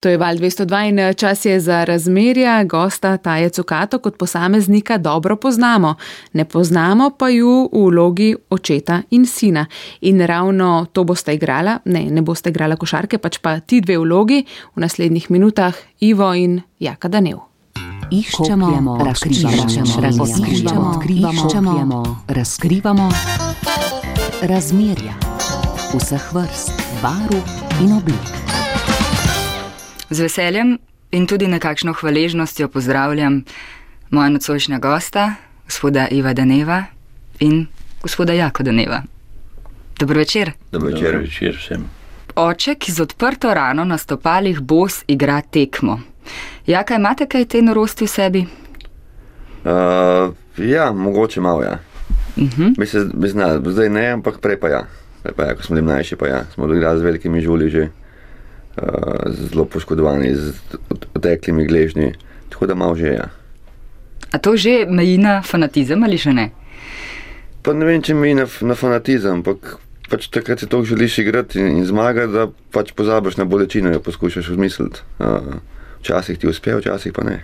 To je val 202 in eh, čas je za razmerja. Gosta Taje Cukato kot posameznika dobro poznamo, ne poznamo pa ju v vlogi očeta in sina. In ravno to boste igrala, ne, ne boste igrala košarke, pač pa ti dve vlogi v naslednjih minutah Ivo in Jaka Danev. Iščemo, razkrivamo, razkrivamo, odkrivamo, razkrivamo razmerja vseh vrst, barv in oblik. Z veseljem in tudi nekakšno hvaležnostjo pozdravljam moja nocojšnja gosta, gospoda Iva Daneva in gospoda Jako Daneva. Dobro večer. Dobro večer. Dobro večer vsem. Oče, ki z odprto rano na stopalih bos igra tekmo. Jaka imate kaj te norosti v sebi? Uh, ja, mogoče malo, ja. Uh -huh. Mislim, mislim, da zdaj ne, ampak prej pa ja. Prej pa ja, ko smo bili mlajši, pa ja. Smo igrali z velikimi žuli že, zelo poškodovani, z oteklimi gležnji, tako da malo že ja. A to že meji na fanatizem ali še ne? Pa ne vem, če mi na, na fanatizem, ampak pač takrat si to želiš igrati in, in zmagati, da pač pozabiš na bolečino, jo poskušaš uzmisliti. Uh, včasih ti uspe, včasih pa ne.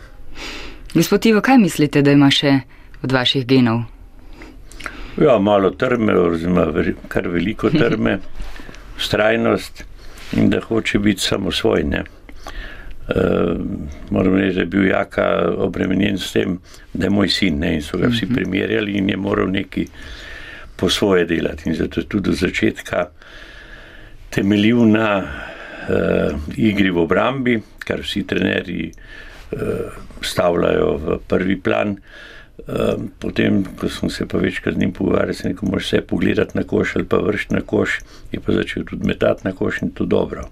Gospod Ivo, kaj mislite, da ima še od vaših genov? Ja, malo trme, oziroma kar veliko trme, strajnost in da hoče biti samosvojne. Uh, moram reči, da je bil Jaka obremenjen s tem, da je moj sin ne, in so ga vsi primerjali in je moral nekaj po svoje delati. In zato je tudi od začetka temeljil na uh, igri v obrambi, kar vsi trenerji uh, stavljajo v prvi plan. Um, potem, ko sem se pa večkrat z njim pogovarjal, sem rekel, moraš vse pogledati na koš ali pa vršiti na koš, je pa začel tudi metati na koš in to dobro.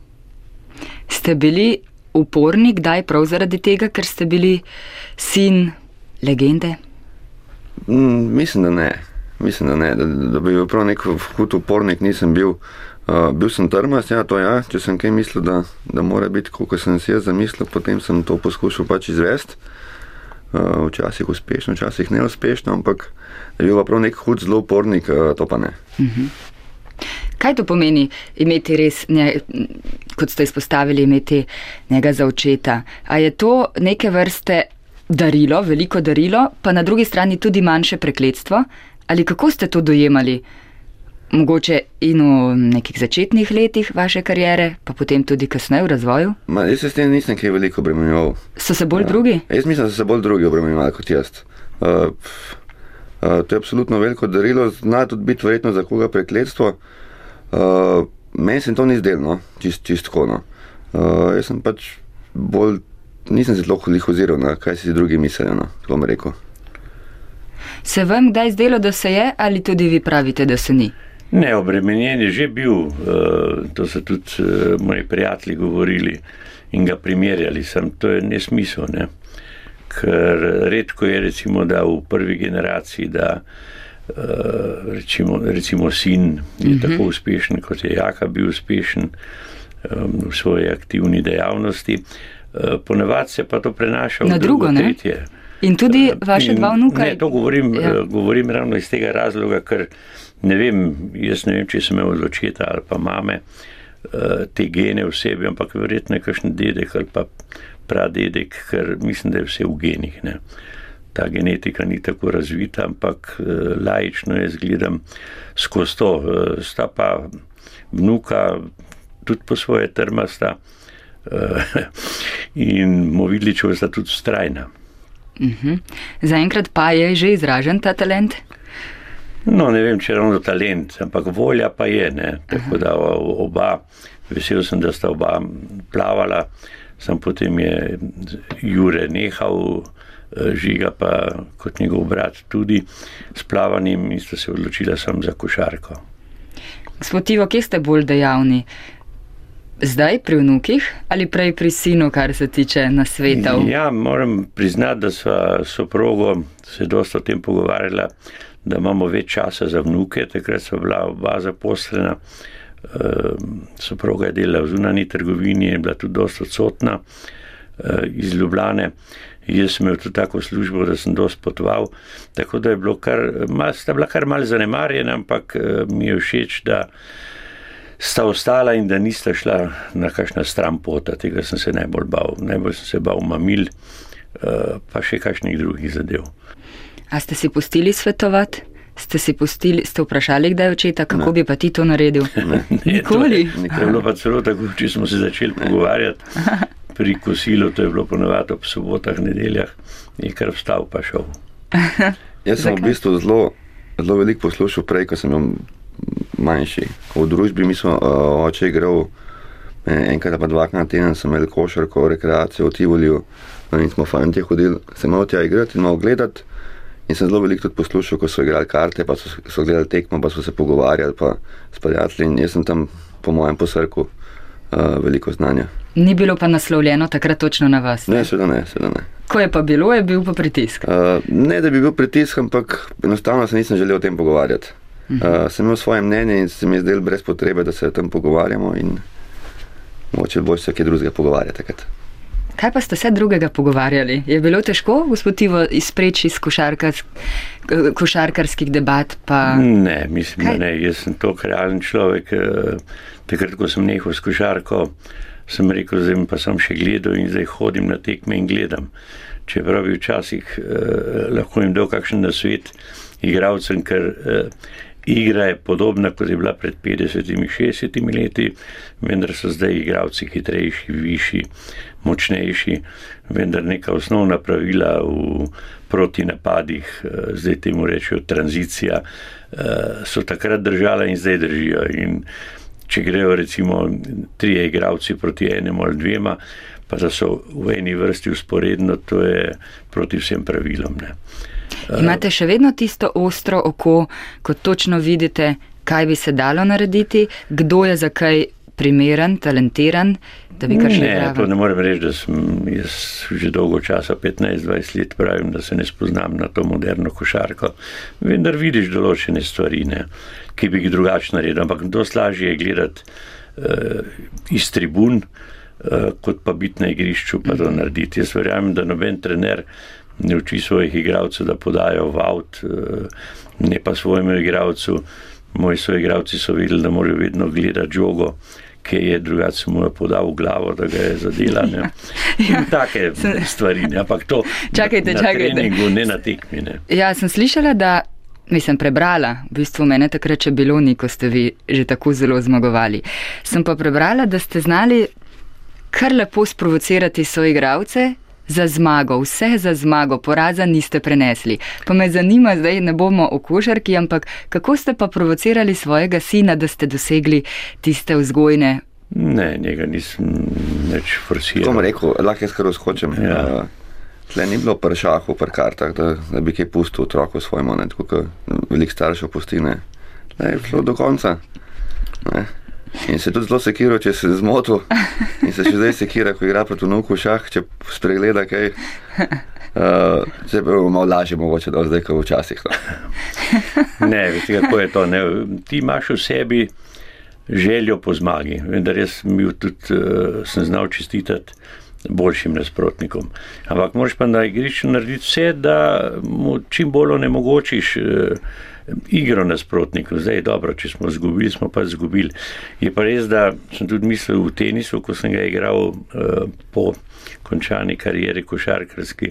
Ste bili uporni kdaj prav zaradi tega, ker ste bili sin legende? Mm, mislim, da ne. Mislim, da ne. Da, da bi bil prav nek hud upornik, nisem bil. Uh, bil sem trmast, ja, to ja. Če sem kaj mislil, da, da mora biti, kot sem si jaz zamislil, potem sem to poskušal pač izvesti. Uh, včasih uspešno, včasih neuspešno, ampak bi bil pa prav nek hud, zelo upornik, uh, to pa ne. Kaj to pomeni imeti res, nje, kot ste izpostavili, imeti njega za očeta? A je to neke vrste darilo, veliko darilo, pa na drugi strani tudi manjše prekletstvo? Ali kako ste to dojemali? Mogoče in v nekih začetnih letih vaše kariere, pa potem tudi kasneje v razvoju? Ma, jaz se s tem nisem kaj veliko obremenjeval. So se bolj ja. drugi? Jaz mislim, da so se bolj drugi obremenjevali kot jaz. Uh, uh, to je absolutno veliko darilo, zna tudi biti verjetno za koga prekletstvo. Uh, meni se to ni zdelo, no, čist, čist tako. No. Uh, jaz sem pač bolj, nisem se zelo hodil oziral na kaj si drugi mislijo, no, tako bom rekel. Se vam kdaj zdelo, da se je, ali tudi vi pravite, da se ni? Ne, obremenjen je že bil, uh, to so tudi uh, moji prijatelji govorili in ga primerjali, sem to je nesmisel. Ne? Ker redko je, recimo, da v prvi generaciji, da uh, recimo, recimo sin je uh -huh. tako uspešen, kot je Jaka bil uspešen v svoji aktivni dejavnosti. Ponavadi se pa to prenaša v Na drugo, ne? tretje. In tudi vaše In dva vnuka? Ne, to govorim, ja. govorim ravno iz tega razloga, ker ne vem, jaz ne vem, če sem imel od očeta ali pa mame eh, te gene v sebi, ampak verjetno je kakšen dedek ali pa pradedek, ker mislim, da je vse v genih. Ne. Ta genetika ni tako razvita, ampak eh, laično jaz gledam skozi to. Eh, Sta pa vnuka tudi po svoje trmasta in Movidličeva sta tudi strajna. Mhm. Zaenkrat pa je že izražen ta talent? No, ne vem, če je ravno talent, ampak volja pa je. Ne? Tako da oba, vesel sem, da sta oba plavala, sem potem je Jure nehal, eh, žiga pa kot njegov brat tudi s plavanjem in sta se odločila sam za košarko. Gospod Ivo, kje ste bolj dejavni? Zdaj pri vnukih ali prej pri sinu, kar se tiče nasvetov? Ja, moram priznati, da sva soprogo se dosta o tem pogovarjala, da imamo več časa za vnuke. Takrat so bila oba zaposlena, eh, soproga je delala v zunani trgovini, je bila tudi dosta odsotna eh, iz Ljubljane. Jaz sem imel tudi tako službo, da sem dosti potoval, tako da je bilo kar, mal, sta bila kar malo zanemarjena, ampak eh, mi je všeč, da sta ostala in da nista šla na kakšna stran pota. Tega sem se najbolj bal. Najbolj sem se bal mamil, pa še kakšnih drugih zadev. A ste si pustili svetovati? Ste si pustili, ste vprašali, kdaj je očeta, kako ne. bi pa ti to naredil? Ne, Nikoli. To je, bilo pa celo tako, če smo se začeli pogovarjati pri kosilu, to je bilo ponovadi ob sobotah, nedeljah, je kar vstal pa šel. Jaz sem v bistvu zelo, zelo veliko poslušal prej, ko sem bil manjši. V družbi mi smo uh, oče igral enkrat pa dvakrat na teden, sem imel košarko, rekreacijo v Tivoliju no, in smo fanti hodili, sem malo tja igrati in malo gledati. In sem zelo veliko tudi poslušal, ko so igrali karte, pa so, so gledali tekmo, pa so se pogovarjali pa s prijatelji. In jaz sem tam, po mojem posrku, uh, veliko znanja. Ni bilo pa naslovljeno takrat točno na vas. Ne, seveda ne, seveda ne. Ko je pa bilo, je bil pa pritisk. Uh, ne, da bi bil pritisk, ampak enostavno se nisem želel o tem pogovarjati. Uh, sem imel svoje mnenje in se mi je zdelo brez potrebe, da se o tem pogovarjamo. In mogoče bolj se kaj drugega pogovarjati. Takrat. Kaj pa ste se drugega pogovarjali? Je bilo težko, gospod Ivo, izpreči iz košarkarsk, košarkarskih debat? Pa... Ne, mislim, Kaj? da ne. Jaz sem to realen človek. Takrat, ko sem nehal s košarko, sem rekel, zdaj pa sem še gledal in zdaj hodim na tekme in gledam. Čeprav bi včasih eh, lahko jim dal kakšen nasvet igravcem, ker eh, igra je podobna, kot je bila pred 50-60 leti, vendar so zdaj igravci hitrejši, višji, močnejši, vendar neka osnovna pravila v protinapadih, eh, zdaj temu rečejo tranzicija, eh, so takrat držala in zdaj držijo. In če grejo recimo trije igravci proti enemu ali dvema, pa da so v eni vrsti usporedno, to je proti vsem pravilom. Ne. Imate še vedno tisto ostro oko, ko točno vidite, kaj bi se dalo narediti, kdo je za kaj primeren, talentiran, da bi kar še Ne, to ne morem reči, da sem jaz že dolgo časa, 15-20 let pravim, da se ne spoznam na to moderno košarko. Vendar vidiš določene stvari, ne, ki bi jih drugače naredil, ampak dosti lažje je gledati uh, iz tribun, uh, kot pa biti na igrišču, pa to narediti. Jaz verjamem, da noben trener ne uči svojih igralcev, da podajo v avt, uh, ne pa svojemu igralcu. Moji soigravci so videli, da morajo vedno gledati žogo, ki je drugače mu je podal v glavo, da ga je zadela. Ne. Ja, take stvari, ne. ampak to čakajte, na, na čakajte. treningu, ne na tekmi. Ne. Ja, sem slišala, da nisem prebrala, v bistvu mene takrat še bilo ni, ko ste vi že tako zelo zmagovali. Sem pa prebrala, da ste znali kar lepo sprovocirati soigravce, za zmago, vse za zmago, poraza niste prenesli. Pa me zanima, zdaj ne bomo o košarki, ampak kako ste pa provocirali svojega sina, da ste dosegli tiste vzgojne? Ne, njega nisem več forsiral. To bom rekel, lahko jaz kar skočim. Ja. Uh, tle ni bilo pri šahu, pri kartah, da, da bi kaj pustil otroku svojemu, ne, tako kot velik staršev pustine. Ne, je šlo do konca. Ne. In se tudi zelo sekira, če se zmotil. In se še zdaj sekira, ko igra proti vnuku šah, če spregleda kaj. Uh, se bilo malo lažje, mogoče da zdaj, kot včasih. No. Ne, veste, kako je to. Ne? Ti imaš v sebi željo po zmagi, vendar jaz bil tudi, uh, sem znal čestitati boljšim nasprotnikom. Ampak moraš pa na igrišču narediti vse, da mu čim bolj onemogočiš. Uh, igro nasprotnikov. Zdaj je dobro, če smo izgubili, smo pa izgubili. Je pa res, da sem tudi mislil v tenisu, ko sem ga igral uh, po končani karieri košarkarski,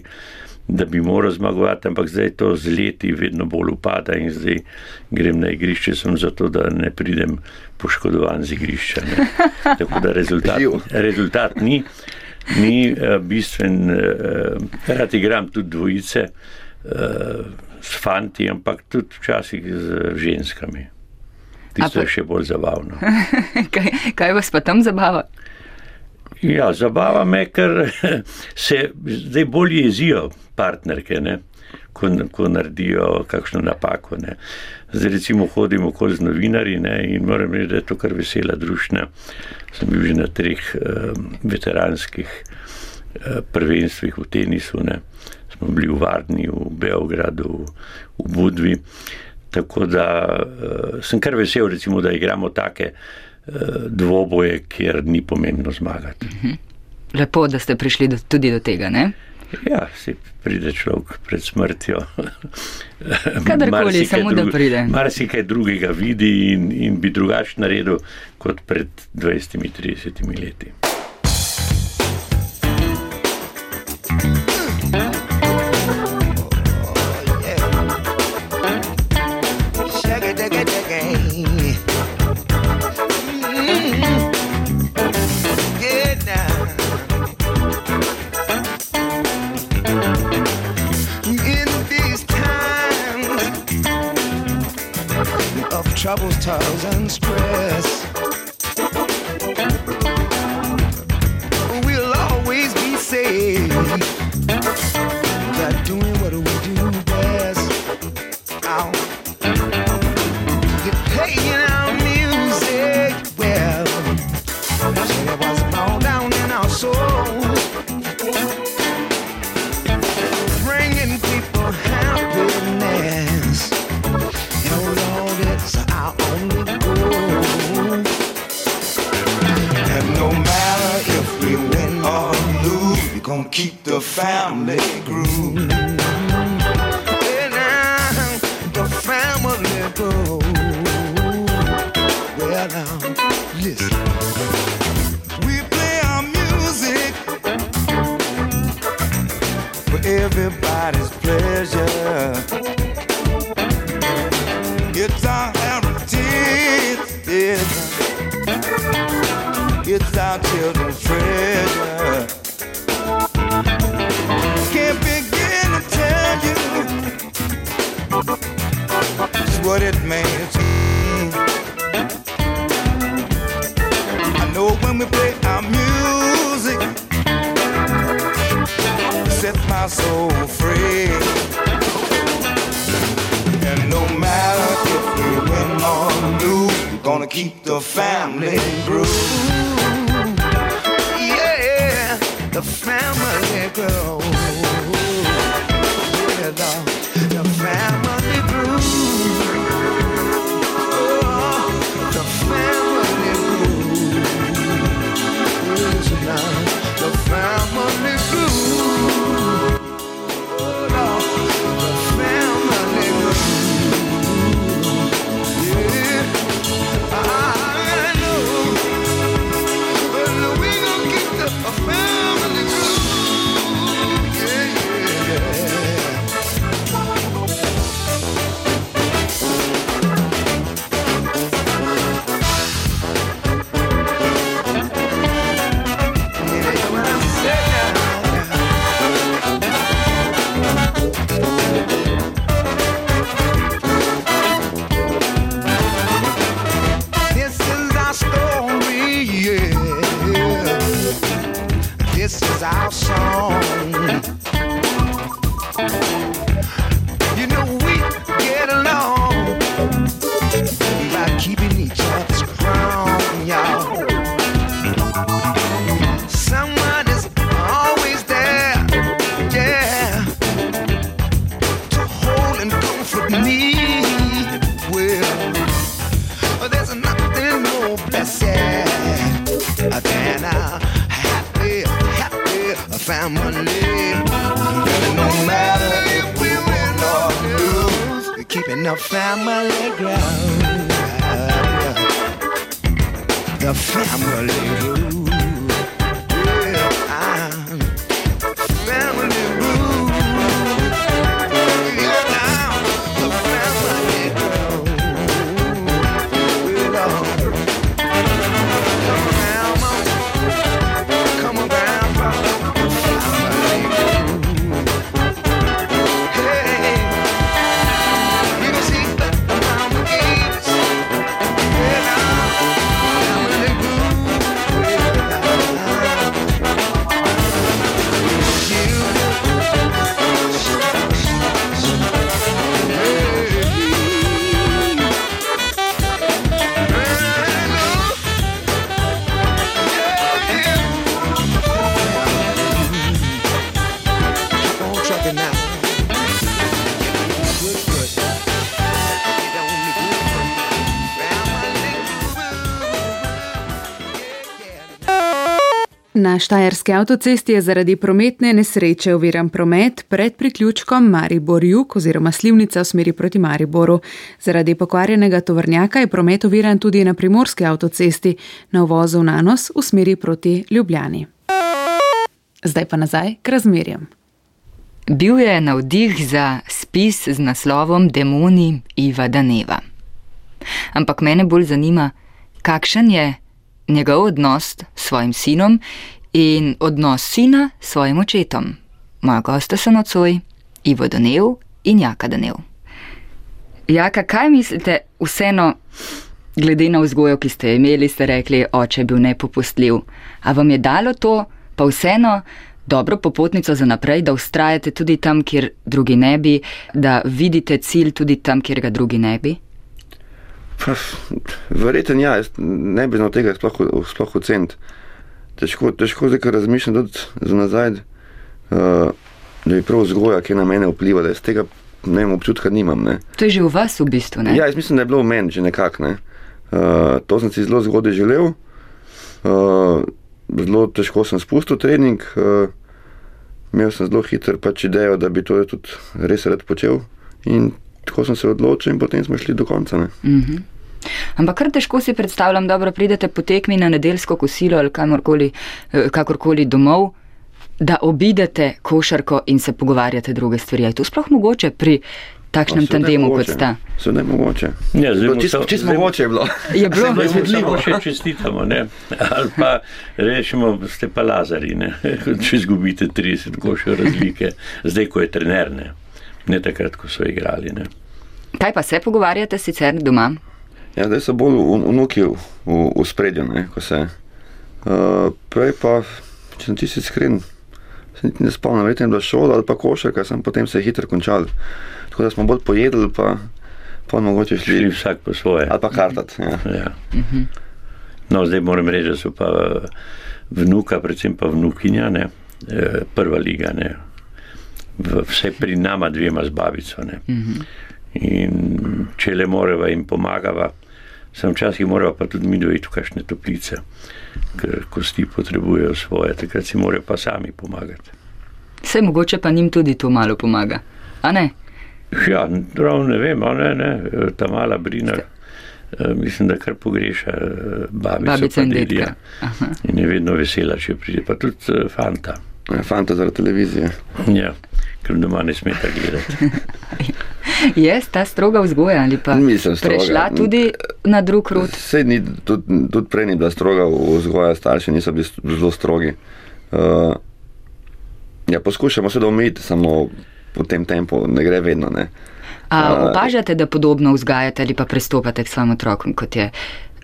da bi moral zmagovati, ampak zdaj to z leti vedno bolj upada in zdaj grem na igrišče, sem zato, da ne pridem poškodovan z igrišča. Ne. Tako da rezultat, rezultat ni. Ni uh, bistven, uh, rad igram tudi dvojice, uh, s fanti, ampak tudi včasih z ženskami. Tisto pa... je še bolj zabavno. kaj, kaj vas pa tam zabava? Ja, zabava me, ker se zdaj bolj jezijo partnerke, ne, ko, ko naredijo kakšno napako. Ne. Zdaj recimo hodim okoli z novinarji ne, in moram reči, da je to kar vesela družina. Sem bil že na treh um, veteranskih uh, prvenstvih v tenisu. Ne bili v Varni, v Beogradu, v Budvi. Tako da uh, sem kar vesel, recimo, da igramo take uh, dvoboje, kjer ni pomembno zmagati. Mhm. Lepo, da ste prišli do, tudi do tega. Ne? Ja, si pride človek pred smrtjo. Kadarkoli, samo da pride. Marsikaj drugega vidi in, in bi drugače naredil kot pred 20-30 leti. Shaggy, troubles, toils, and stress, keep the family groove. The family. Well, now, listen. We play our music for everybody's pleasure. It's our heritage, it's our children's treasure. What it means. I know when we play our music, it sets my soul free. And no matter if we win or lose, gonna keep the family groove. Yeah, the family groove. family grows. Na Štajerski avtocesti je zaradi prometne nesreče oviran promet pred priključkom Maribor-Juk oziroma Slivnica v smeri proti Mariboru. Zaradi pokvarjenega tovrnjaka je promet oviran tudi na primorski avtocesti na uvozu v Nanos v smeri proti Ljubljani. Zdaj pa nazaj k razmerjem. Bil je navdih za spis z naslovom Demoni Iva Daneva. Ampak mene bolj zanima, kakšen je njegov odnos s svojim sinom in odnos sina s svojim očetom. Moja gosta so nocoj Ivo Danev in Jaka Danev. Jaka, kaj mislite, vseeno, glede na vzgojo, ki ste imeli, ste rekli, oče je bil nepopustljiv. A vam je dalo to, pa vseeno dobro popotnico za naprej, da ustrajate tudi tam, kjer drugi ne bi, da vidite cilj tudi tam, kjer ga drugi ne bi? Verjetno ja, jaz ne bi znal tega sploh, sploh oceniti. Težko, težko zdaj, ko razmišljam tudi za nazaj, uh, da bi prav vzgoja, ki na mene vpliva, da jaz tega ne vem, občutka nimam. Ne. To je že v vas v bistvu, ne? Ja, jaz mislim, da je bilo v meni že nekako. Ne. Uh, to sem si zelo zgodaj želel. Uh, zelo težko sem spustil trening. Uh, imel sem zelo hiter pač idejo, da bi to tudi res rad počel. In tako sem se odločil, in potem smo šli do konca. Ne. Mhm. Ampak kar težko si predstavljam, dobro pridete po tekmi na nedeljsko kosilo ali kamorkoli, eh, kakorkoli domov, da obidete košarko in se pogovarjate druge stvari. A Je to sploh mogoče pri takšnem je tandemu, kot sta? Seveda je mogoče. Ja, zdaj Čisto to- čist mogoče je bilo. Je bilo? Samo še čestitamo, ne? ali pa rečemo, ste pa lazari, ne? če izgubite 30 košev razlike, zdaj ko je trener, ne, ne takrat, ko so igrali. Ne? Kaj pa se pogovarjate sicer doma? Ja, zdaj so bolj vnuki v, v, v spredju, ne, ko se. Uh, prej pa, če sem čisto iskren, se niti ne spomnim, verjetno je bila šola ali pa košarka, sem potem se je hitro končal. Tako da smo bolj pojedli, pa, pa mogoče šli, Šli vsak po svoje. ali pa kartat. Ja. Ja. No, zdaj moram reči, da so pa eh, vnuka, predvsem pa vnukinja, ne, eh, prva liga, ne, vse pri nama dvema z babico. Ne. In če le moreva in pomagava, sem včasih morala pa tudi mi dojiti v kakšne toplice, ker kosti potrebujejo svoje, takrat si morajo pa sami pomagati. Vse mogoče pa njim tudi to malo pomaga. A ne? Ja, prav ne vem, a ne, ne, ta mala brina. eh, Mislim, da kar pogreša eh, babico, Babica in dedija. dedka. In je vedno vesela, če pride, pa tudi eh, fanta. Ja, Fanta zaradi televizije. Ja, ker doma ne smeta gledati. Je ta stroga vzgoja ali pa Nisem stroga. prešla tudi na drug rod? Sej ni, tudi, tudi prej ni bila stroga vzgoja, starši niso bili zelo strogi. Uh, ja, poskušamo se da omejiti, samo po tem tempu ne gre vedno. Ne. A A- opažate, da podobno vzgajate ali pa pristopate k svojim otrokom, kot je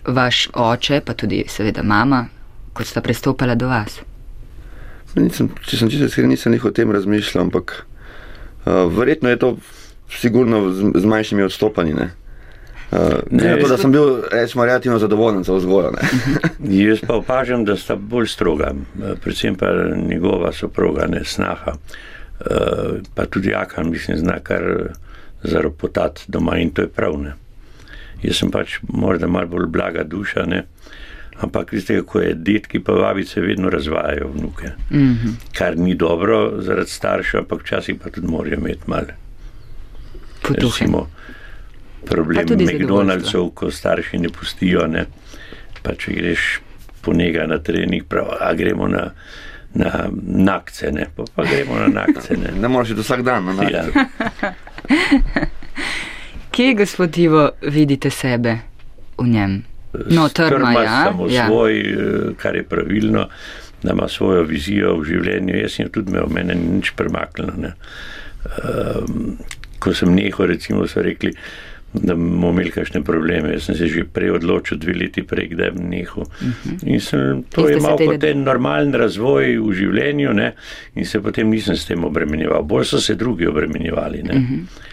vaš oče, pa tudi seveda mama, kot sta pristopala do vas? Nisem, če sem čisto iskren, nisem jih o tem razmišljal, ampak uh, verjetno je to sigurno z, z manjšimi odstopanji. Ne. Uh, Ne, ne, to, da sem bil rečemo, relativno zadovoljen za vzgojo. Ne. Jaz pa opažam, da sta bolj stroga, eh, predvsem pa njegova soproga, ne snaha. Eh, Pa tudi Jakan, mislim, zna kar zaropotati doma in to je prav. Ne. Jaz sem pač morda malo bolj blaga duša, ne. ampak veste, kako je detki pa babice vedno razvajajo vnuke. Mm -hmm. Kar ni dobro zaradi staršev, ampak včasih pa tudi morajo imeti malo. Recimo, problem zadovoljstvo. McDonald'sov, ko starši ne pustijo. Ne? Pa če greš po njega na trening, prav, a gremo na, na nakce, ne? Pa, pa gremo na nakce. Ne? ne moreš iti vsak dan. Ne. Ja. Kje, gospod Ivo, vidite sebe v njem? No, trma, ja. samo ja. svoj, eh, kar je pravilno, da ima svojo vizijo v življenju. Jaz sem tudi imel, mene ni nič premaknilo. Ne. Um, ko sem nehal, recimo, so rekli, da bomo imeli kakšne probleme. Jaz sem se že prej odločil, dve leti prej, da bom nehal. In sem, to In je tega- kot en normalen razvoj v življenju ne, in se potem nisem s tem obremenjeval. Bolj so se drugi obremenjevali. Ne,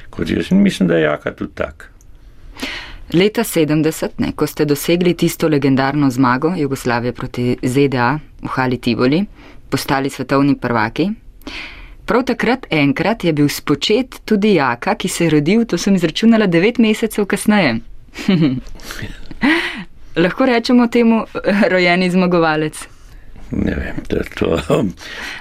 kot jaz. In mislim, da je jaka tudi tak. Leta 70, ne, ko ste dosegli tisto legendarno zmago Jugoslavije proti ZDA v Hali Tivoli, postali svetovni prvaki. Prav takrat enkrat je bil spočet tudi Jaka, ki se je rodil, to sem izračunala, devet mesecev kasneje. Lahko rečemo temu eh, rojeni zmagovalec. Ne vem, da to.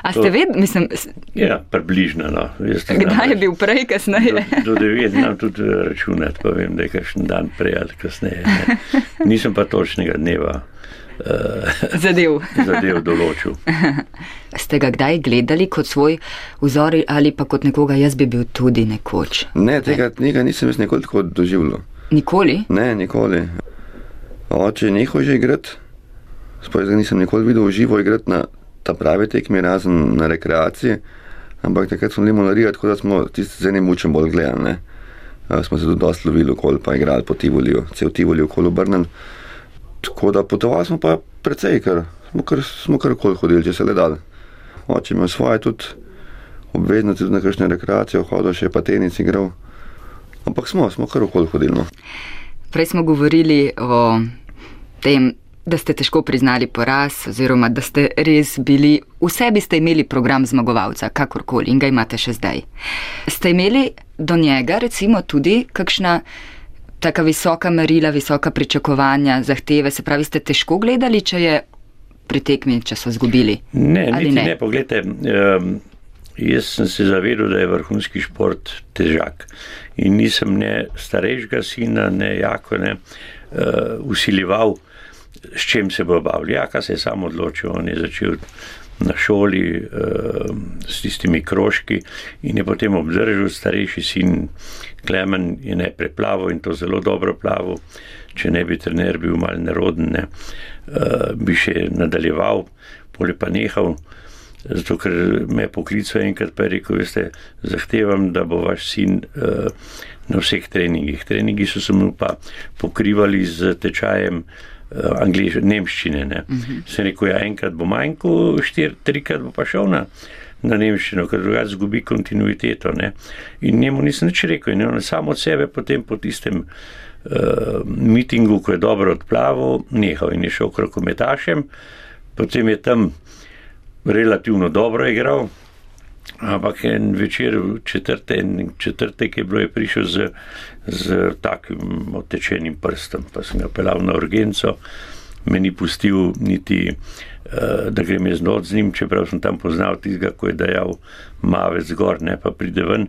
A ste vedeli, mislim, Ja, približno. No. Znam kdaj je reč- bil prej, kasneje? Do, do devet znam tudi računati, pa vem, da je kakšen dan prej ali kasneje. Ne. Nisem pa točnega dneva uh, Zadev. zadev določil. Ste ga kdaj gledali kot svoj vzor ali pa kot nekoga, jaz bi bil tudi nekoč? Ne, tega, tega nisem jaz nikoli tako doživljal. Nikoli? Ne, nikoli. Oče je nehal že igrati, sploh ga nisem nikoli videl v živo igrati na ta pravi tekmi, razen na rekreaciji. Ampak takrat smo bili malarija, tako da smo tisti z enim mučem bolj gledali. ne. A, Smo se tudi dosti lovili okoli, pa igrali po Tivoliju, cel Tivoli okoli obrnen. Tako da potovali smo pa precej, ker smo kar, smo kar okoli hodili, če se le dal. Oče ima svoje tudi obveznosti, tudi na kakšne rekreacije, hodil še pa tenis igral. Ampak smo, smo kar okoli hodili. No. Prej smo govorili o tem, da ste težko priznali poraz, oziroma da ste res bili, v sebi ste imeli program zmagovalca, kakorkoli in ga imate še zdaj. Ste imeli do njega recimo tudi kakšna taka visoka merila, visoka pričakovanja, zahteve, se pravi, ste težko gledali, če je pri tekmi, če so zgubili? Ne, niti ne? ne, poglejte. Um, jaz sem se zavedal, da je vrhunski šport težak. In nisem ne starejšega sina, ne jako ne uh, usiljeval, s čim se bo bavil. Jaka se je sam odločil, on je začel na šoli uh, s tistimi krožki in je potem obdržal starejši sin Klemen je ne preplaval in to zelo dobro plaval. Če ne bi trener bil mal neroden, ne, uh, bi še nadaljeval, poli pa nehal. Zato, ker me je poklical enkrat, pa je rekel, veste, zahtevam, da bo vaš sin uh, na vseh treningih. Treningi so se mu pa pokrivali z tečajem uh, angliž, nemščine. Ne. Uh -huh. Se rekel, ja, enkrat bo manjko, štir, trikrat bo pa šel na, na nemščino, ker drugače zgubi kontinuiteto. Ne. In njemu nisem nič rekel, in on je sam od sebe potem po tistem uh, mitingu, ko je dobro odplaval, nehal in je šel k rokometašem, potem je tam relativno dobro igral. Ampak en večer, četrte, en četrtek je bilo, je prišel z, z takim otečenim prstom, pa sem ga pelal na urgenco, me ni pustil niti, uh, da grem jaz not z njim, čeprav sem tam poznal tistega, ko je dajal mavec gor, ne pa pride ven,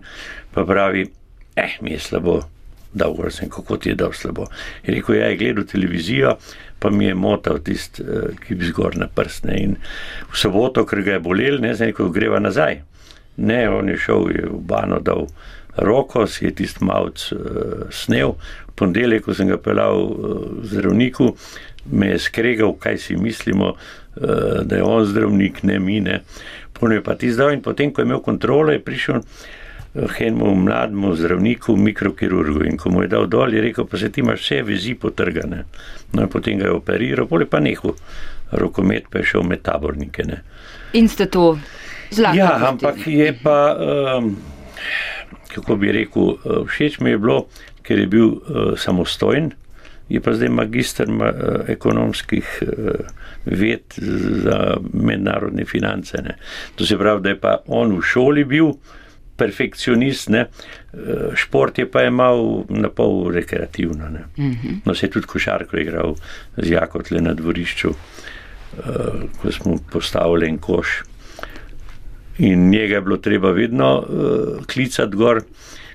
pa pravi, eh, mi je slabo, dolgo sem, kako ti je dal slabo. Je rekel, ja, je gledal televizijo, pa mi je motal tisti, uh, ki bi zgor na prstne. In v soboto, ker ga je bolel, ne znam, ko greva nazaj. Ne, on je šel je v bano, dal roko, si je tisti malc uh, snel. V ponedeljek, ko sem ga pelal uh, zdravniku, me je skregal, kaj si mislimo, uh, da je on zdravnik, ne mine. Potem je pa ti zdaj in potem, ko je imel kontrolo, je prišel enemu mlademu zdravniku, mikrokirurgu in ko mu je dal dol, je rekel, pa se ti imaš vse vezi potrgane. No in potem ga je operiral, pole pa nehal. Rokomet pa je šel med tabornike. Ne. In ste to zlato. Ja, ampak je pa, um, kako bi rekel, uh, všeč mi je bilo, ker je bil uh, samostojen, je pa zdaj magistr ma, uh, ekonomskih uh, ved za mednarodne finance. Ne. To se pravi, da je pa on v šoli bil perfekcionist, ne. Uh, šport je pa imel na pol rekreativno. Ne. No, se je tudi košarko igral z Jakotle na dvorišču, uh, ko smo postavili en koš. In njega je bilo treba vedno uh, klicati gor,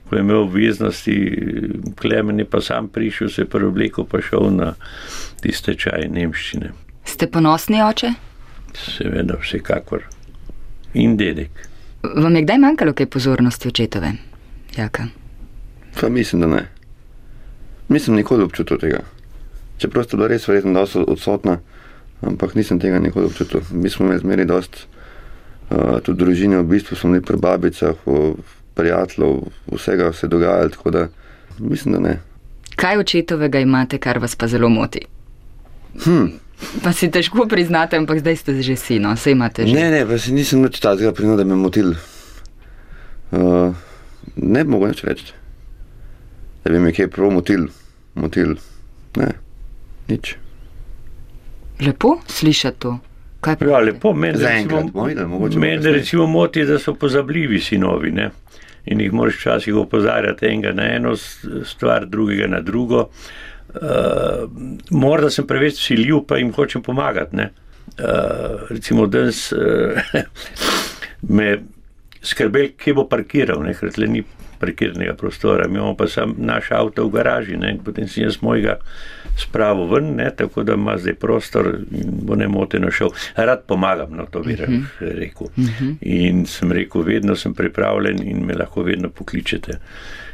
ko je imel obveznosti, Klemen je pa sam prišel, se je preoblekel, pa šel na tiste čaje nemščine. Ste ponosni oče? Seveda, vsekakor. In dedek. Vam je kdaj manjkalo kaj pozornosti očetove? Jaka. Pa mislim, da ne. Nisem nikoli občutil tega. Čeprav sta bila res verjetno dosti odsotna, ampak nisem tega nikoli občutil. Mi smo imeli zmeri dost, uh, tudi družine, v bistvu smo bili pri babicah, prijateljev, vsega se je dogajalo, tako da mislim, da ne. Kaj očetovega imate, kar vas pa zelo moti? Hm. Pa si težko priznate, ampak zdaj ste že sino, vse imate že. Ne, ne, pa si nisem nič takega prinudil, da bi me motil. Uh, ne bi mogel nič reči. Da bi me kaj prav motil, motil. Ne, nič. Lepo slišati to. Kaj pa? Ja, lepo, meni Zaenkrat recimo, bomo videli, mogoče bo meni kasneje. recimo moti, da so pozabljivi sinovi. Ne? In jih moraš včasih opozarjati enega na eno stvar, drugega na drugo. Uh, morda sem preveč siljiv, pa jim hočem pomagati. Ne? uh, recimo danes uh, me skrbel, kje bo parkiral, ne, ker tle ni parkirnega prostora, mi imamo pa sam naš avto v garaži ne, in potem si jaz mojega spravo ven, ne, tako da ima zdaj prostor in bo nemoteno šel. Rad pomagam, no to bi uh -huh. rekel. Uh -huh. In sem rekel, vedno sem pripravljen in me lahko vedno pokličete.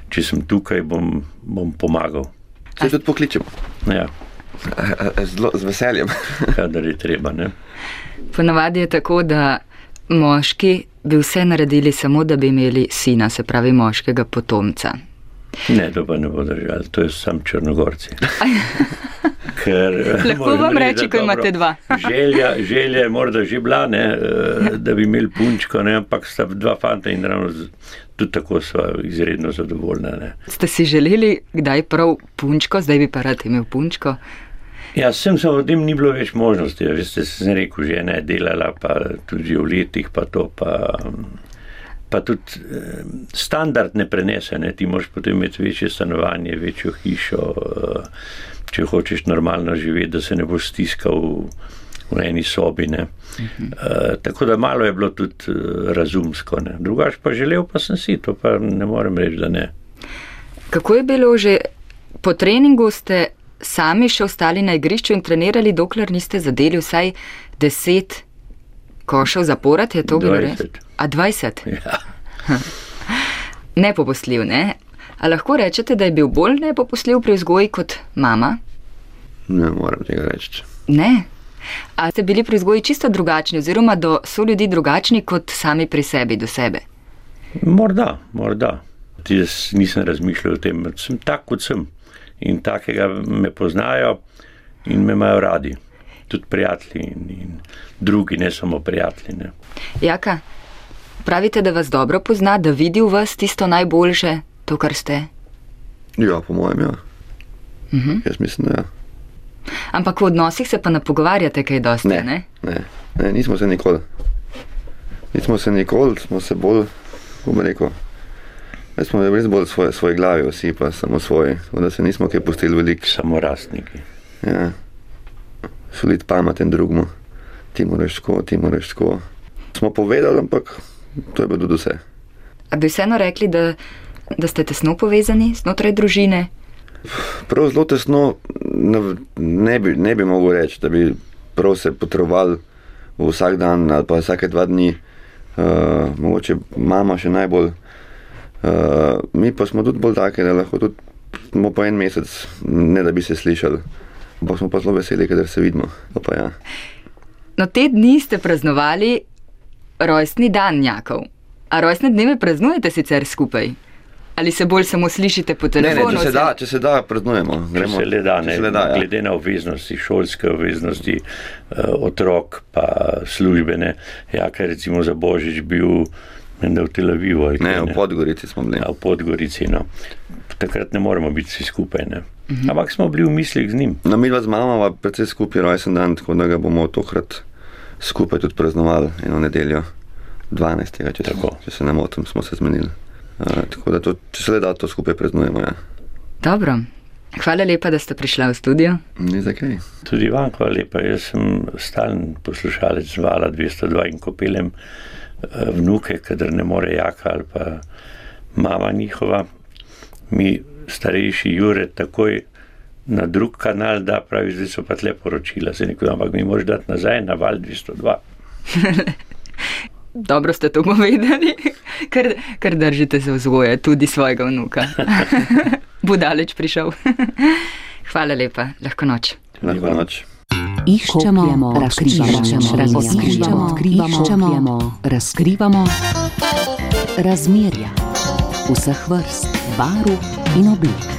Če sem tukaj, bom, bom pomagal. Se tudi pokličem. Ja, Zelo z veseljem. kadar je treba. Ne. Ponavadi je tako, da moški bi vse naredili samo, da bi imeli sina, se pravi moškega potomca. Ne, to pa ne bo držalo, to je sam Črnogorci. Ker, Lahko moram vam reči, ko imate dobro, dva. Želja, želja je morda že bila, ne, eh, da bi imeli punčko, ne, ampak sta dva fanta in ravno tudi tako sva izredno zadovoljna. Ne. Ste si želeli kdaj prav punčko, zdaj bi pa rad imel punčko? Ja, sem se o tem ni bilo več možnosti. ja, Veste, sem rekel, žena je delala, pa tudi že v letih, pa to pa. Pa tudi eh, standard ne prenese, ne? ti moraš potem imeti večje stanovanje, večjo hišo, eh, če hočeš normalno živeti, da se ne boš stiskal v, eni sobi. Ne? Uh, tako da malo je bilo tudi eh, razumsko. Ne? Drugač pa želel pa sem si, to pa ne morem reči, da ne. Kako je bilo že po treningu, ste sami še ostali na igrišču in trenirali, dokler niste zadeli vsaj 10 košev zapored, je to bilo res? 20. A 20? Ja. Nepopustljiv, ne? A lahko rečete, da je bil bolj nepopustljiv pri vzgoji kot mama? Ne morem tega reči. Ne. A ste bili pri vzgoji čisto drugačni, oziroma do so ljudi drugačni kot sami pri sebi, do sebe? Morda, morda. Jaz nisem razmišljal o tem, sem tak, kot sem. In takega me poznajo in me imajo radi. Tudi prijatelji in, in drugi, ne samo prijatelji. Ne. Jaka, pravite, da vas dobro pozna, da vidi v vas tisto najboljše, to, kar ste. Ja, po mojem, ja. Uh -huh. Jaz mislim, da ja. Ampak v odnosih se pa ne pogovarjate kaj dosti, ne? Ne, ne, ne, nismo se nikoli. Nismo se nikoli, smo se bolj, kako bi rekel, jaz smo res bolj svoje, svoje glavi, vsi pa samo svoji, tako da se nismo kaj pustili veliko. Samo rastniki. Ja. Soliti pameten drugmu, ti moraš tako, ti moraš tako. Smo povedali, ampak to je bilo tudi vse. A bi vseeno rekli, da, da ste tesno povezani znotraj družine? Prav zelo tesno ne, ne, bi, ne bi mogel reči, da bi prav se potrovali vsak dan ali pa vsake dva dni, uh, mogoče mama še najbolj. Uh, mi pa smo tudi bolj take, da lahko tudi smo po en mesec, ne da bi se slišali. Ampak smo pa zelo veseli, ker se vidimo. To Pa ja. No, te dni ste praznovali rojstni dan njakov. A rojstne dneve praznujete sicer skupaj? Ali se bolj samo slišite po Ne, ne, telefonu? če se da, če se da, praznujemo. Če se le da, če ne, se le da, ja. glede na obveznosti, šolske obveznosti, eh, otrok, pa službene. Ja, ker recimo za Božič bil menda v Tel Avivu. ali Ne, v Podgorici smo bili. Ja, v Podgorici. No. Takrat ne moremo biti vsi skupaj. Ne. Ampak smo bili v mislih z njim. No, mi dva z mama predvsej skupaj rojsten dan, tako da ga bomo tokrat skupaj tudi praznovali eno nedeljo, 12. Če, Tako. se, če se ne motim, smo se zmenili. Uh, tako da to, če se le da, to skupaj praznujemo. Ja. Dobro. Hvala lepa, da ste prišla v studio. Ni za kaj. Tudi vam, hvala lepa. Jaz sem stalen poslušalec Vala 202 in ko pelem eh, vnuke, kadar ne more jaka ali pa mama njihova, mi starejši Jure takoj na drug kanal da, pravi, zdaj so pa tle poročila. Se nekdo, ampak mi moraš dati nazaj na val 202. Dobro ste to povedali, ker, ker držite se vzgoje tudi svojega vnuka. Bo daleč prišel. Hvala lepa, lahko noč. Lahko noč. Iščemo, razkrivamo, razkrivamo, odkrivamo, razkrivamo razmerja vseh vrst, barv in oblik.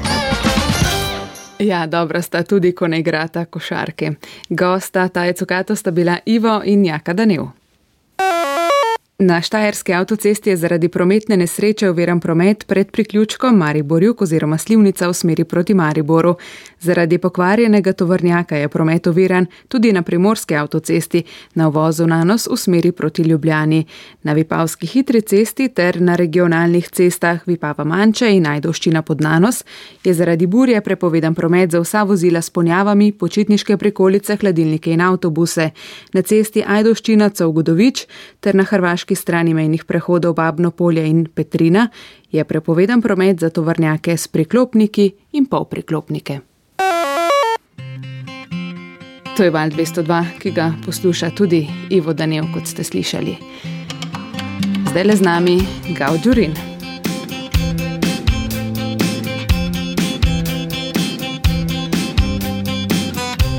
Ja, dobra sta tudi, ko ne igrata košarke. Gosta Taje Cukato sta bila Ivo in Jaka Danev. Na Štajerski avtocesti je zaradi prometne nesreče oviran promet pred priključkom Mariborjuk oziroma Slivnica v smeri proti Mariboru. Zaradi pokvarjenega tovrnjaka je promet oviran tudi na primorski avtocesti na uvozu Nanos v smeri proti Ljubljani. Na Vipavski hitri cesti ter na regionalnih cestah Vipava Manče in Najdoščina pod Nanos je zaradi burje prepovedan promet za vsa vozila s ponjavami, počitniške prikolice, hladilnike in avtobuse. Na cesti Ajdoščina Covgodovič ter na hrvaški strani mejnih prehodov Babno polje in Petrina je prepovedan promet za tovrnjake s priklopniki in polpriklopnike. To je val 202, ki ga posluša tudi Ivo Danev, kot ste slišali. Zdaj le z nami Gaudurin.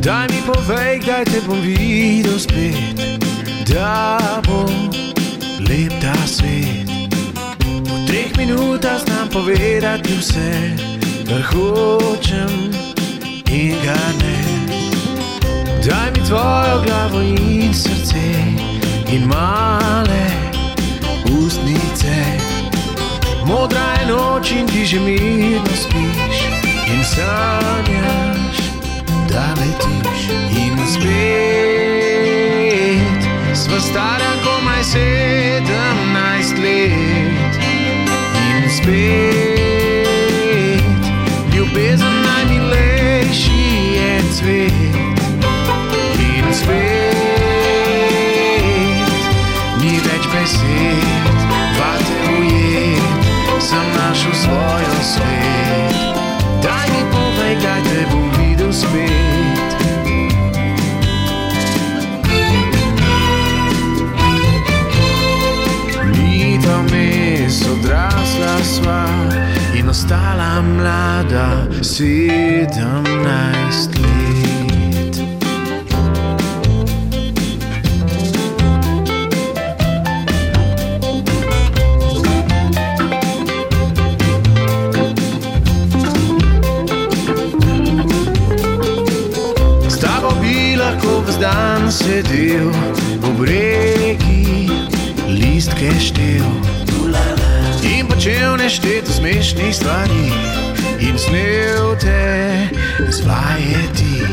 Daj mi povej, kdaj te bom videl spet, da bo lep ta svet. V treh minutah znam povedati vse, kar hočem in ga ne. Daj mi tvojo glavo in srce in male ustnice. Modra je noč in ti že mirno spiš in sanjaš, da letiš in spet. Sva stara komaj sedemnajst let in spet. Ljubezen najmilejši je cvet in spet. Ni več besed, vate ujet, sem našel svojo svet. Daj mi povej, kdaj te bom videl spet. Ostala mlada sedemnajst let. S tabo bi lahko ves dan sedel ob reki, listke štel. In počel nešteto smešnih stvari in snel te zvajeti.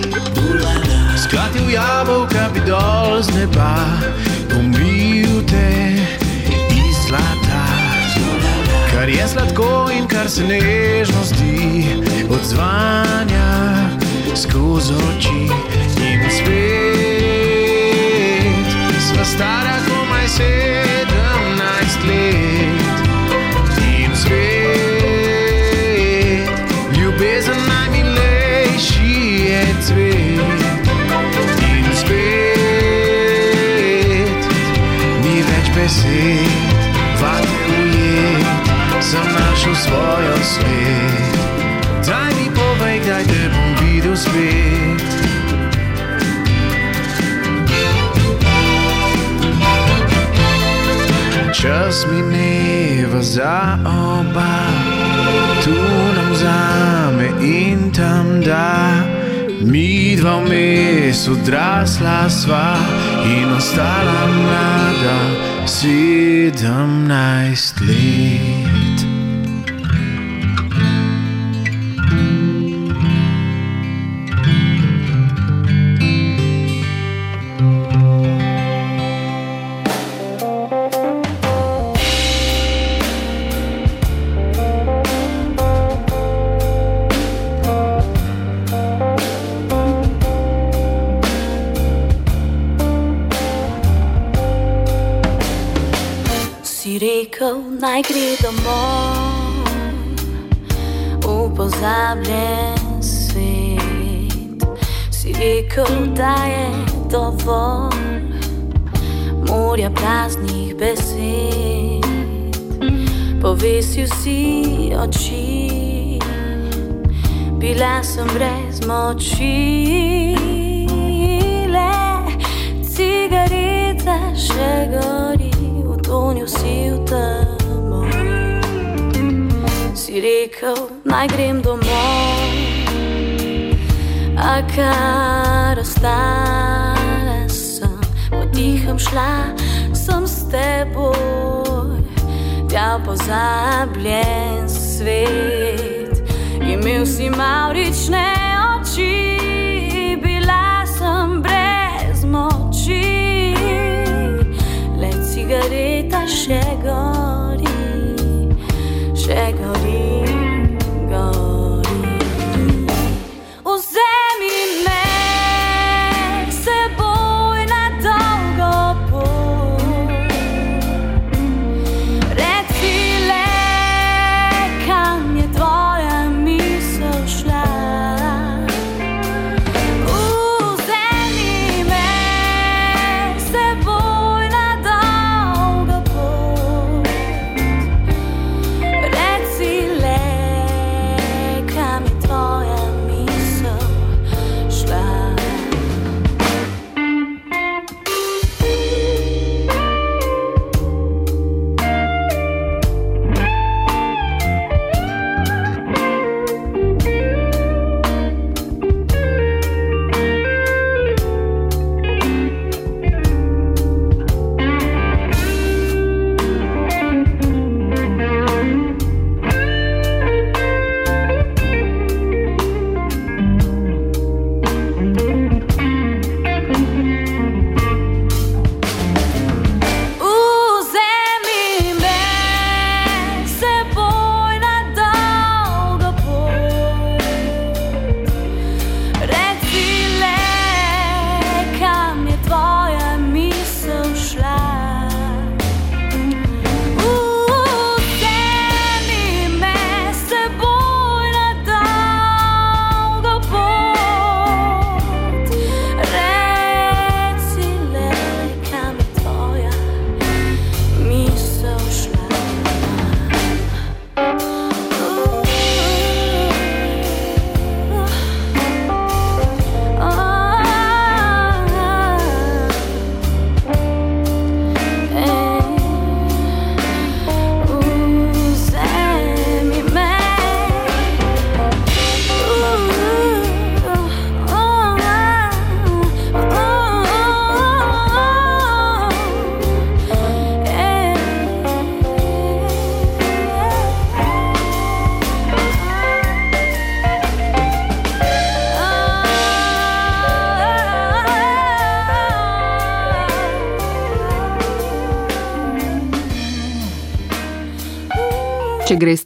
Skratil jabolka bi dol z neba, umil te iz zlata. Kar je sladko in kar se nežno zdi, odzvanja skozi oči in spet. Sva stara komaj sedemnajst Čas mineva za oba, tu nam zame in tam da. Mi dva vmes odrasla sva in ostala mlada sedemnajst let. Rekel, naj gre domov v pozabljen svet. Si rekel, da je dovolj morja praznih besed. Povesil si oči, bila sem brez moči. Le cigareta rekel, naj grem domov, a kar ostala sem, potihem šla sem s teboj. prav pozabljen svet. Imel si maurične oči, bila sem brez moči, le cigareta še gori, še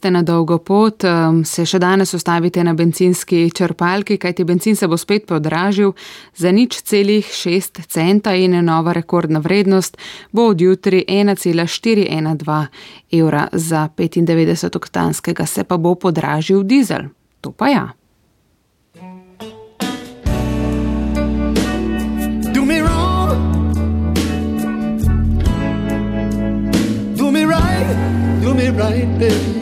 greste na dolgo pot, se še danes ustavite na benzinski črpalki, kajti benzin se bo spet podražil za nič celih 6 centa in nova rekordna vrednost bo od jutri 1,412 evra za 95 oktanskega, se pa bo podražil dizel. To pa ja. Right, baby.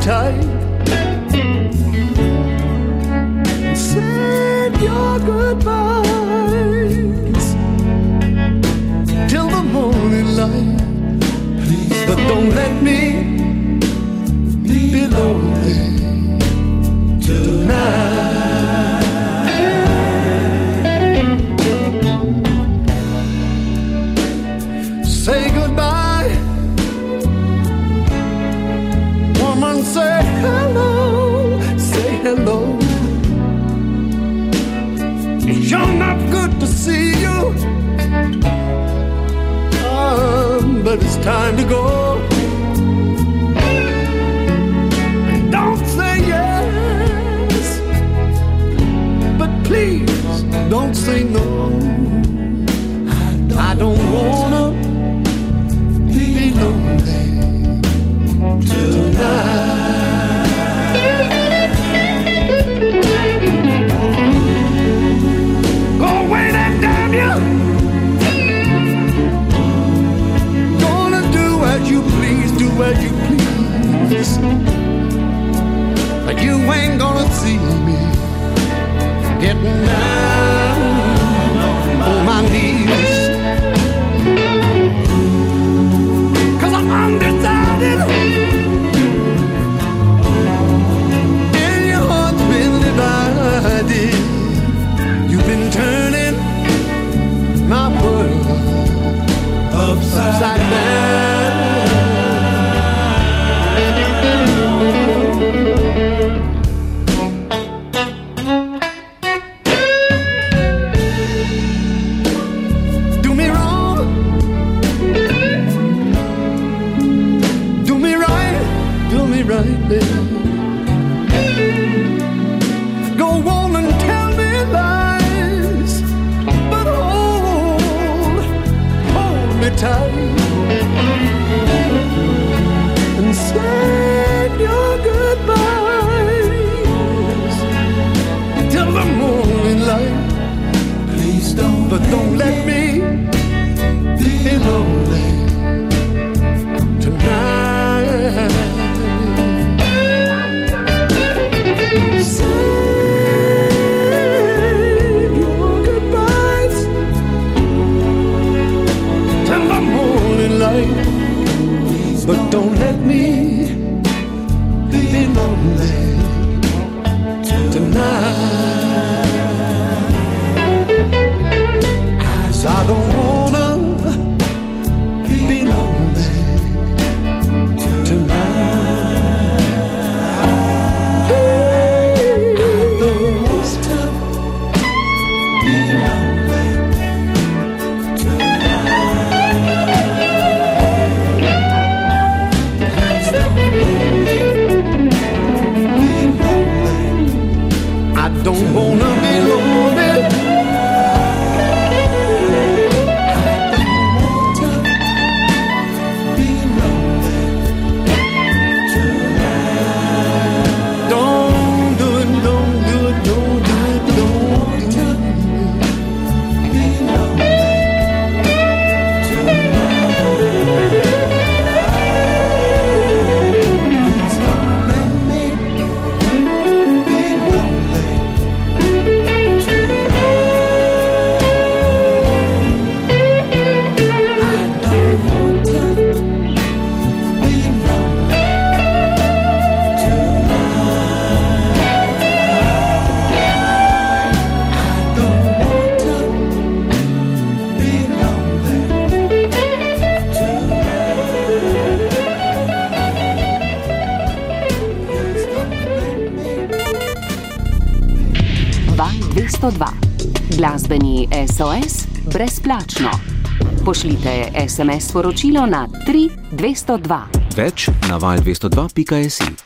Tight. SOS brezplačno. Pošljite SMS sporočilo na 3202. Več na val202.js.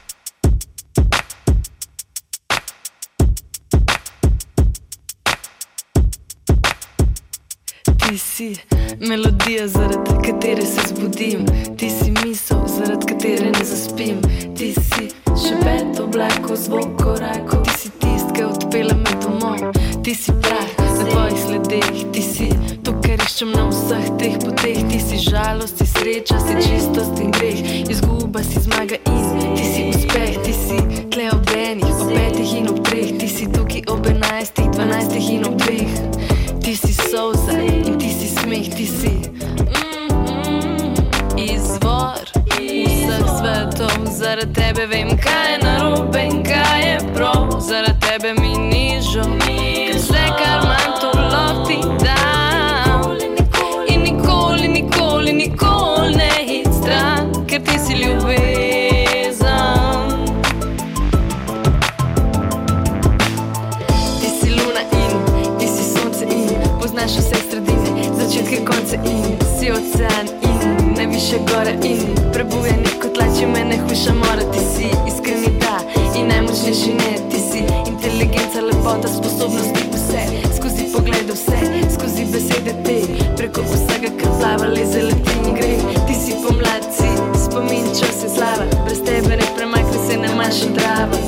prebujeni kot lače mene hujša mora Ti si iskreni da. In najmočnejši ne Ti si inteligenca, lepota, sposobnost biti vse. Skozi poglede vse, skozi besede te. Preko vsega, kar plava, leze leti in gre. Ti si pomlad, si spomin, čas je slava. Brez tebe ne premakne se ne manj še trava.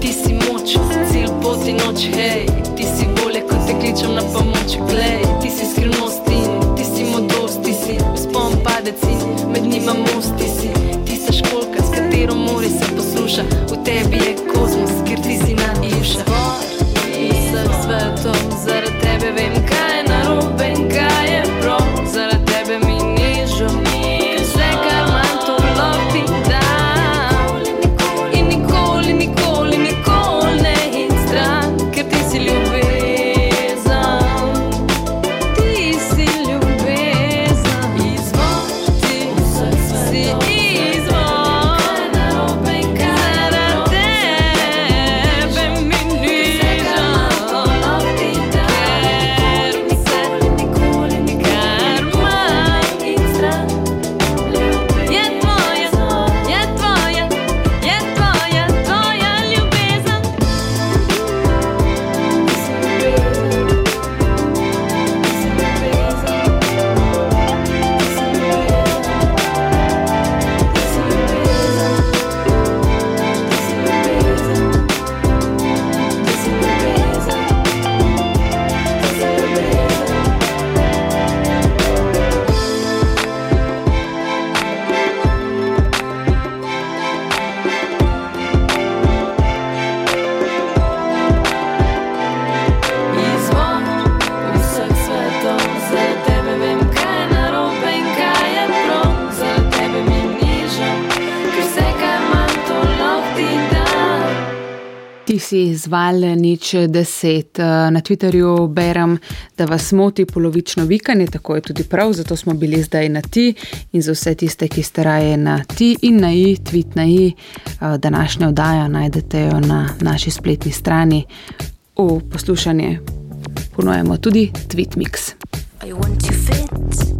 Ti si moč, cilj pot in noč, hej. Ti si bolje, ko te kličem na pomoč, glej. Ti si skrivnost in ti si mladost, ti si vzpon padec in med njima most puxa o TBE si zval nič deset. Eh, na Twitterju berem, da vas moti polovično vikanje, tako je tudi prav, zato smo bili zdaj na ti in za vse tiste, ki ste raje na ti in na i, tweet na i, eh, današnja oddaja najdete jo na naši spletni strani. V poslušanje ponujemo tudi Tweetmix. I want to fit.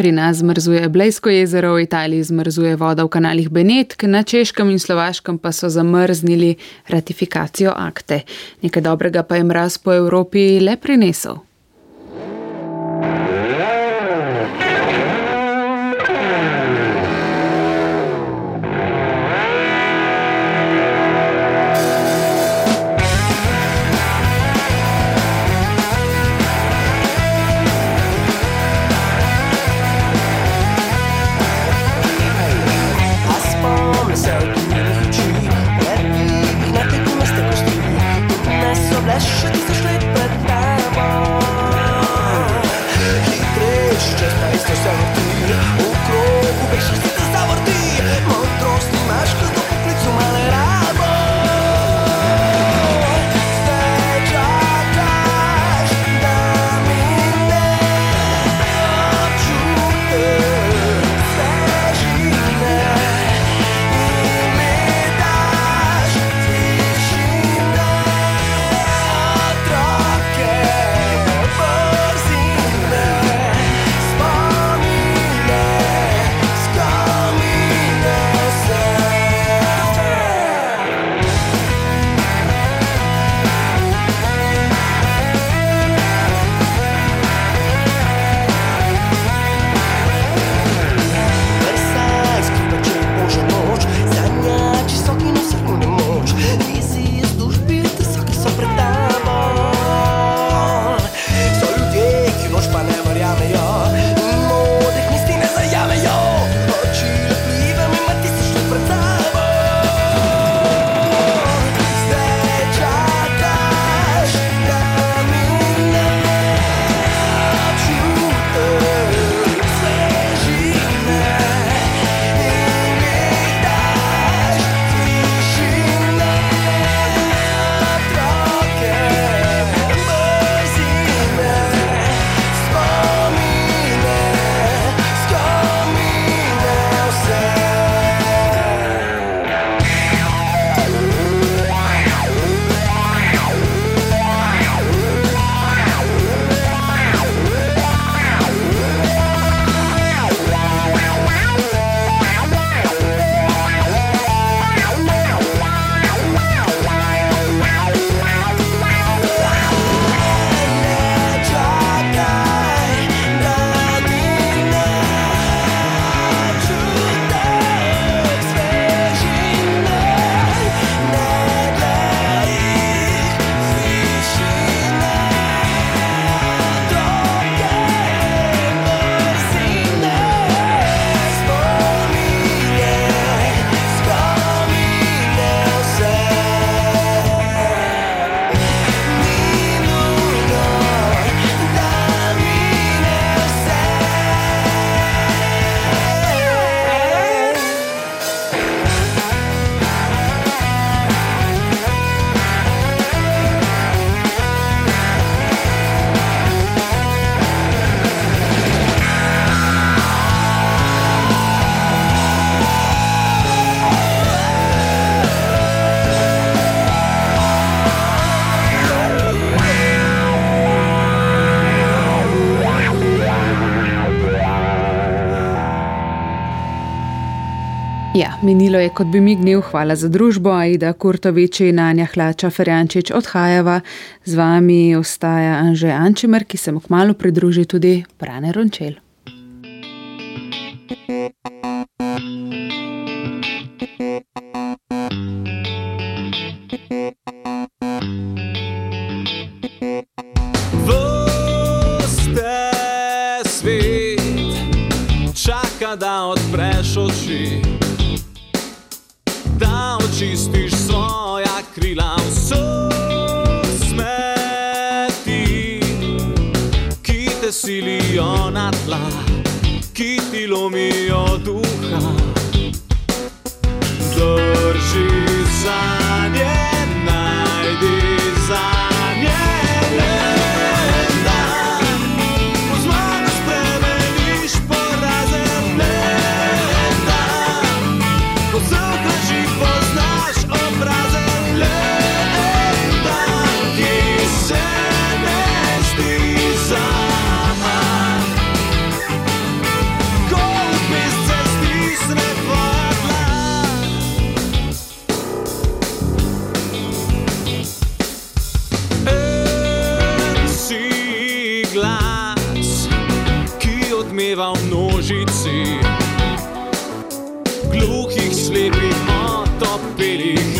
Pri nas zmrzuje Blejsko jezero, v Italiji zmrzuje voda v kanalih Benetk, na Češkem in Slovaškem pa so zamrznili ratifikacijo akte. Nekaj dobrega pa je mraz po Evropi le prinesel. Minilo je, kot bi mignil, hvala za družbo, Aida Kurtovič in Anja Hlača Ferjančič odhajava. Z vami ostaja Anže Ančimer, ki se mu kmalo pridruži tudi Brane Rončel. Ki odmeva v množici, gluhih, slepih, otopelih.